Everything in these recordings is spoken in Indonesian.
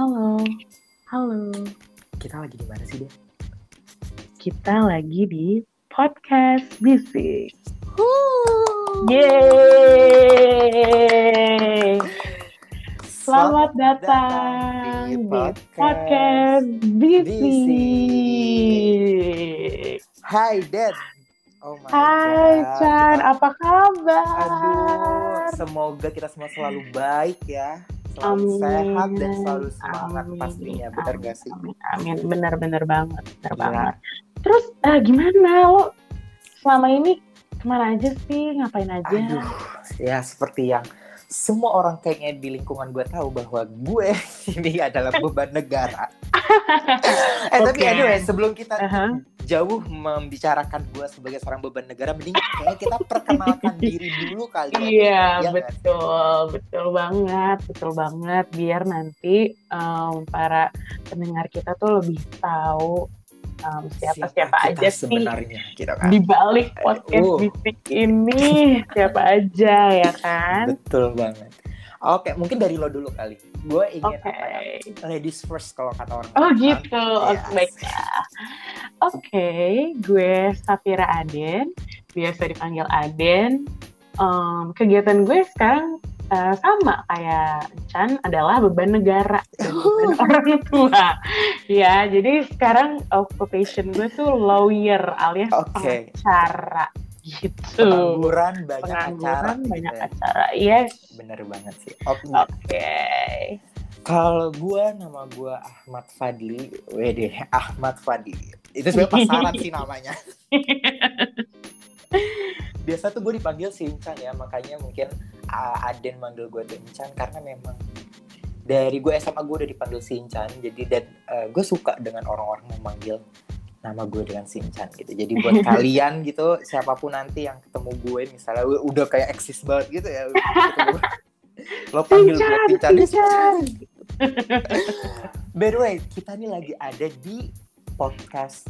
Halo, halo. Kita lagi di mana sih, dia? Kita lagi di podcast bisik. Yeay! Selamat datang di podcast bisik. Hai, Dad. Oh my Hai God. Chan, Kita- apa kabar? Aduh, semoga kita semua selalu baik ya. Selalu Amin. sehat dan selalu semangat Amin. pastinya. Benar Amin. gak sih? Amin, amin. Bener-bener banget, bener Gila. banget. Terus eh, gimana lo selama ini ke mana aja sih? Ngapain aja? Aduh, ya seperti yang semua orang kayaknya di lingkungan gue tahu bahwa gue ini adalah beban negara. eh tapi Oke. anyway, sebelum kita Aha. Jauh membicarakan gue sebagai seorang beban negara, mending kayaknya kita perkenalkan diri dulu kali ya. Iya, Iya betul, betul banget, betul banget. Biar nanti em, para pendengar kita tuh lebih tahu em, siapa-siapa kita aja sih sebenarnya gitu kan. di balik podcast Uh. bisik ini, siapa aja ya kan? Betul banget. Oke, mungkin dari lo dulu kali. Gue ingin Oke. apa ya? Ladies first kalau kata orang. Oh kan. gitu, oke Yes. Oke, gue Safira Aden, biasa dipanggil Aden. Em, kegiatan gue sekarang eh, sama kayak Chan adalah beban negara, beban orang tua. Ya, jadi sekarang occupation gue tuh lawyer alias Oke. pengacara gitu. Pengangguran banyak Pengangguran acara. gitu banyak ya. acara. Yes. Bener banget sih. Oke. Oke. Kalau gue nama gue Ahmad Fadli. Wede, Ahmad Fadli. Itu sebenarnya pasaran sih namanya. Biasa tuh gue dipanggil Sinchan ya, makanya mungkin uh, Aden manggil gue Sinchan karena memang dari gue SMA gue udah dipanggil Sinchan, jadi dan uh, gue suka dengan orang-orang memanggil nama gue dengan Sinchan gitu. Jadi buat kalian gitu, siapa pun nanti yang ketemu gue, misalnya gue udah kayak eksis banget gitu ya, lo panggil gue Sinchan, ini. By the way, kita nih lagi ada di podcast.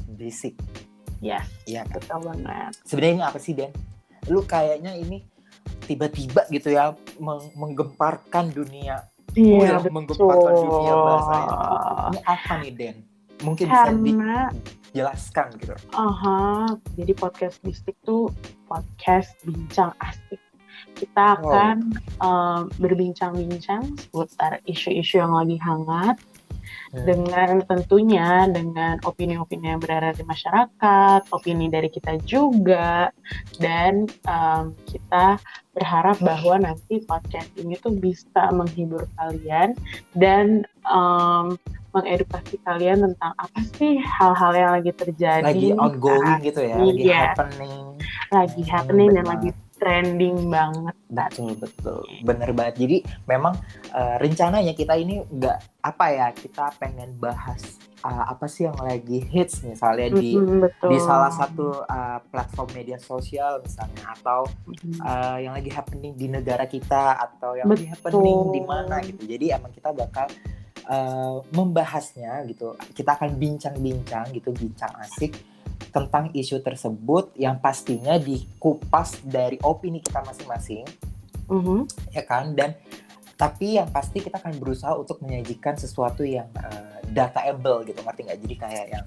Yes, Iya kan? betul banget. Sebenarnya ini apa sih, Den? Lu kayaknya ini tiba-tiba gitu ya meng- menggemparkan dunia. Iya, Wih, betul. menggemparkan dunia bahasanya. Ini apa nih, Den? Mungkin bisa Karena, dijelaskan gitu. aha, jadi podcast Bistik tuh podcast bincang asik. Kita akan um, berbincang-bincang seputar isu-isu yang lagi hangat Hmm. dengan tentunya dengan opini-opini yang berada di masyarakat, opini dari kita juga, dan um, kita berharap bahwa nanti podcast ini tuh bisa menghibur kalian dan um, mengedukasi kalian tentang apa sih hal-hal yang lagi terjadi, Lagi ongoing gitu ya, lagi Iya. happening. lagi Hmm, happening dan benar. lagi trending banget. Betul betul, bener banget. Jadi memang eh, rencananya kita ini nggak apa ya, kita pengen bahas eh, apa sih yang lagi hits misalnya di betul. di salah satu uh, platform media sosial misalnya atau uh, yang lagi happening di negara kita atau yang lagi Betul. happening di mana gitu. Jadi emang kita bakal uh, membahasnya gitu. Kita akan bincang-bincang gitu, bincang asik tentang isu tersebut yang pastinya dikupas dari opini kita masing-masing Mhm. ya kan dan tapi yang pasti kita akan berusaha untuk menyajikan sesuatu yang uh, dataable gitu ngerti nggak jadi kayak yang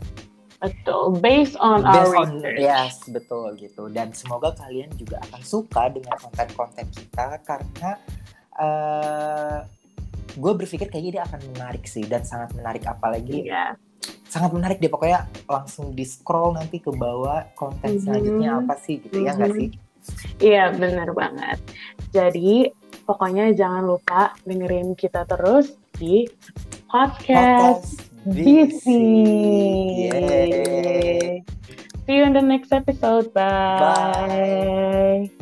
Betul, based on our Based on- research. yes betul gitu dan semoga kalian juga akan suka dengan konten-konten kita karena eh gue berpikir kayaknya dia akan menarik sih dan sangat menarik apalagi Iya. Sangat menarik deh pokoknya langsung di scroll nanti ke bawah konten Mhm. selanjutnya apa sih gitu ya nggak sih Iya, benar banget. Jadi, pokoknya jangan lupa dengerin kita terus di podcast BC. Yeay. See you in the next episode. Bye. Bye.